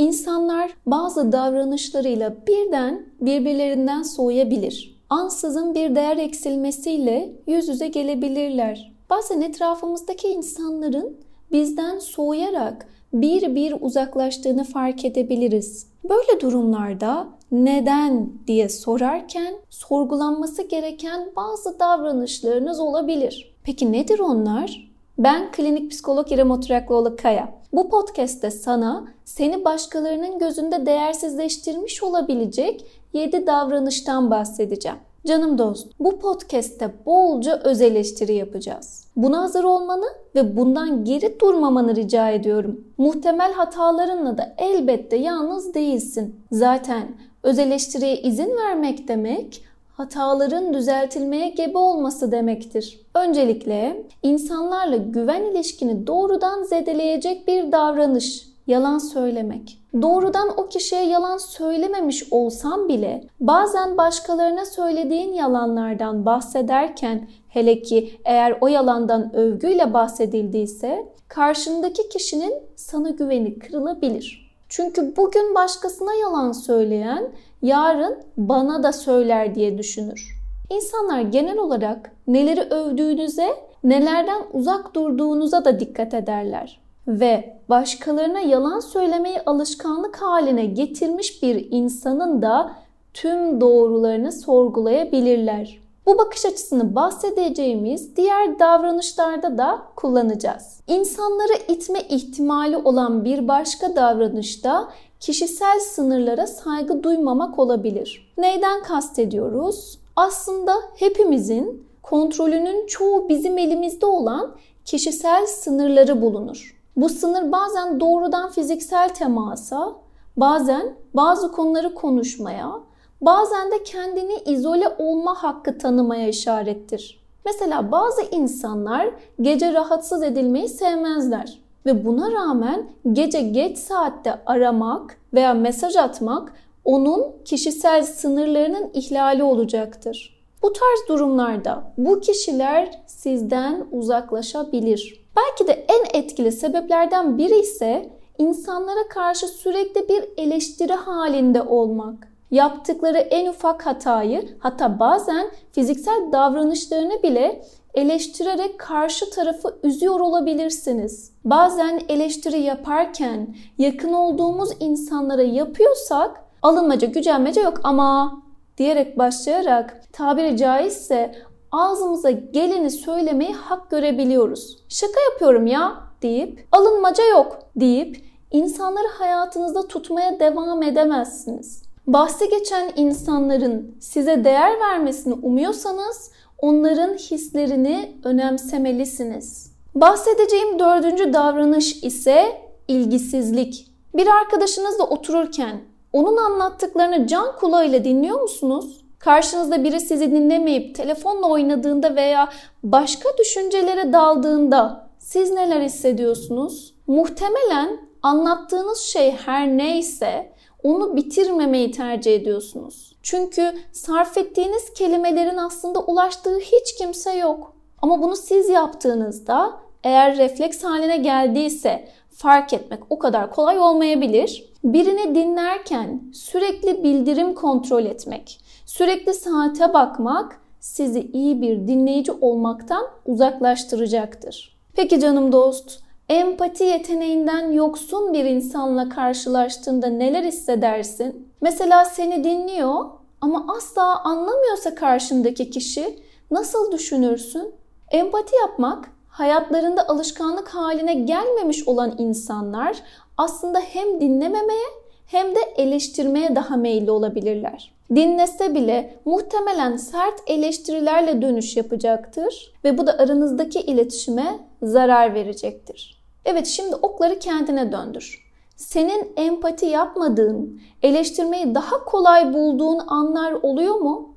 İnsanlar bazı davranışlarıyla birden birbirlerinden soğuyabilir. Ansızın bir değer eksilmesiyle yüz yüze gelebilirler. Bazen etrafımızdaki insanların bizden soğuyarak bir bir uzaklaştığını fark edebiliriz. Böyle durumlarda neden diye sorarken sorgulanması gereken bazı davranışlarınız olabilir. Peki nedir onlar? Ben klinik psikolog İrem Oturaklıoğlu Kaya. Bu podcast'te sana seni başkalarının gözünde değersizleştirmiş olabilecek 7 davranıştan bahsedeceğim. Canım dost, bu podcast'te bolca öz eleştiri yapacağız. Buna hazır olmanı ve bundan geri durmamanı rica ediyorum. Muhtemel hatalarınla da elbette yalnız değilsin. Zaten öz eleştiriye izin vermek demek hataların düzeltilmeye gebe olması demektir. Öncelikle insanlarla güven ilişkini doğrudan zedeleyecek bir davranış, yalan söylemek. Doğrudan o kişiye yalan söylememiş olsam bile bazen başkalarına söylediğin yalanlardan bahsederken hele ki eğer o yalandan övgüyle bahsedildiyse karşındaki kişinin sana güveni kırılabilir. Çünkü bugün başkasına yalan söyleyen yarın bana da söyler diye düşünür. İnsanlar genel olarak neleri övdüğünüze, nelerden uzak durduğunuza da dikkat ederler. Ve başkalarına yalan söylemeyi alışkanlık haline getirmiş bir insanın da tüm doğrularını sorgulayabilirler. Bu bakış açısını bahsedeceğimiz diğer davranışlarda da kullanacağız. İnsanları itme ihtimali olan bir başka davranışta kişisel sınırlara saygı duymamak olabilir. Neyden kastediyoruz? Aslında hepimizin kontrolünün çoğu bizim elimizde olan kişisel sınırları bulunur. Bu sınır bazen doğrudan fiziksel temasa, bazen bazı konuları konuşmaya, bazen de kendini izole olma hakkı tanımaya işarettir. Mesela bazı insanlar gece rahatsız edilmeyi sevmezler ve buna rağmen gece geç saatte aramak veya mesaj atmak onun kişisel sınırlarının ihlali olacaktır. Bu tarz durumlarda bu kişiler sizden uzaklaşabilir. Belki de en etkili sebeplerden biri ise insanlara karşı sürekli bir eleştiri halinde olmak. Yaptıkları en ufak hatayı hatta bazen fiziksel davranışlarını bile eleştirerek karşı tarafı üzüyor olabilirsiniz. Bazen eleştiri yaparken yakın olduğumuz insanlara yapıyorsak alınmaca, gücenmece yok ama diyerek başlayarak tabiri caizse ağzımıza geleni söylemeyi hak görebiliyoruz. Şaka yapıyorum ya deyip alınmaca yok deyip insanları hayatınızda tutmaya devam edemezsiniz. Bahsi geçen insanların size değer vermesini umuyorsanız onların hislerini önemsemelisiniz. Bahsedeceğim dördüncü davranış ise ilgisizlik. Bir arkadaşınızla otururken onun anlattıklarını can kulağıyla dinliyor musunuz? Karşınızda biri sizi dinlemeyip telefonla oynadığında veya başka düşüncelere daldığında siz neler hissediyorsunuz? Muhtemelen anlattığınız şey her neyse onu bitirmemeyi tercih ediyorsunuz. Çünkü sarf ettiğiniz kelimelerin aslında ulaştığı hiç kimse yok. Ama bunu siz yaptığınızda eğer refleks haline geldiyse fark etmek o kadar kolay olmayabilir. Birini dinlerken sürekli bildirim kontrol etmek, sürekli saate bakmak sizi iyi bir dinleyici olmaktan uzaklaştıracaktır. Peki canım dost, empati yeteneğinden yoksun bir insanla karşılaştığında neler hissedersin? Mesela seni dinliyor ama asla anlamıyorsa karşındaki kişi nasıl düşünürsün? Empati yapmak hayatlarında alışkanlık haline gelmemiş olan insanlar aslında hem dinlememeye hem de eleştirmeye daha meyilli olabilirler. Dinlese bile muhtemelen sert eleştirilerle dönüş yapacaktır ve bu da aranızdaki iletişime zarar verecektir. Evet şimdi okları kendine döndür. Senin empati yapmadığın, eleştirmeyi daha kolay bulduğun anlar oluyor mu?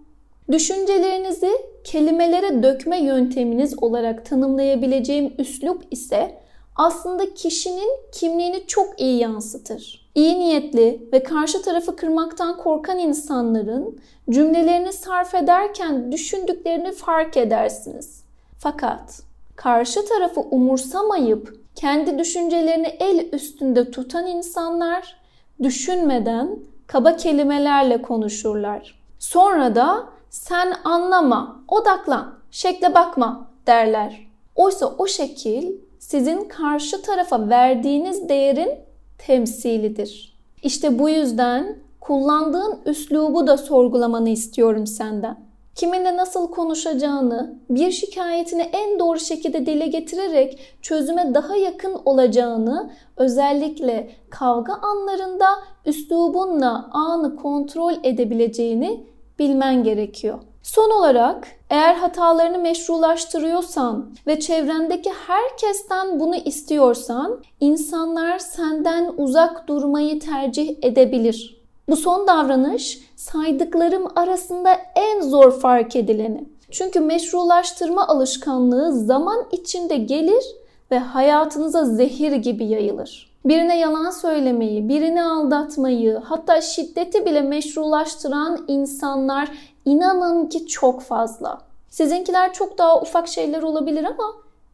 Düşüncelerinizi kelimelere dökme yönteminiz olarak tanımlayabileceğim üslup ise aslında kişinin kimliğini çok iyi yansıtır. İyi niyetli ve karşı tarafı kırmaktan korkan insanların cümlelerini sarf ederken düşündüklerini fark edersiniz. Fakat karşı tarafı umursamayıp kendi düşüncelerini el üstünde tutan insanlar düşünmeden kaba kelimelerle konuşurlar. Sonra da sen anlama, odaklan, şekle bakma derler. Oysa o şekil sizin karşı tarafa verdiğiniz değerin temsilidir. İşte bu yüzden kullandığın üslubu da sorgulamanı istiyorum senden. Kiminle nasıl konuşacağını, bir şikayetini en doğru şekilde dile getirerek çözüme daha yakın olacağını, özellikle kavga anlarında üslubunla anı kontrol edebileceğini bilmen gerekiyor. Son olarak eğer hatalarını meşrulaştırıyorsan ve çevrendeki herkesten bunu istiyorsan insanlar senden uzak durmayı tercih edebilir. Bu son davranış saydıklarım arasında en zor fark edileni. Çünkü meşrulaştırma alışkanlığı zaman içinde gelir ve hayatınıza zehir gibi yayılır. Birine yalan söylemeyi, birini aldatmayı, hatta şiddeti bile meşrulaştıran insanlar inanın ki çok fazla. Sizinkiler çok daha ufak şeyler olabilir ama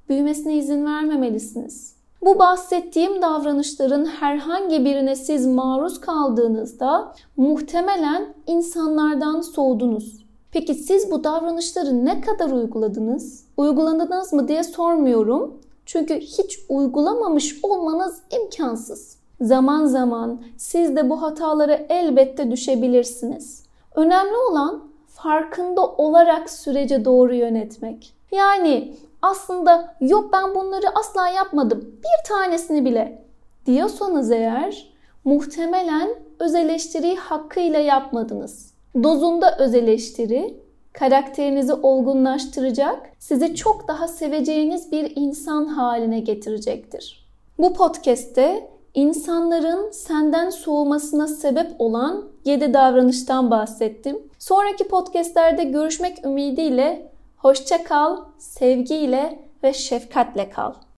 büyümesine izin vermemelisiniz. Bu bahsettiğim davranışların herhangi birine siz maruz kaldığınızda muhtemelen insanlardan soğudunuz. Peki siz bu davranışları ne kadar uyguladınız? Uyguladınız mı diye sormuyorum. Çünkü hiç uygulamamış olmanız imkansız. Zaman zaman siz de bu hatalara elbette düşebilirsiniz. Önemli olan farkında olarak sürece doğru yönetmek. Yani aslında yok ben bunları asla yapmadım bir tanesini bile diyorsanız eğer muhtemelen öz eleştiriyi hakkıyla yapmadınız. Dozunda öz eleştiri karakterinizi olgunlaştıracak, sizi çok daha seveceğiniz bir insan haline getirecektir. Bu podcast'te insanların senden soğumasına sebep olan 7 davranıştan bahsettim. Sonraki podcastlerde görüşmek ümidiyle hoşça kal, sevgiyle ve şefkatle kal.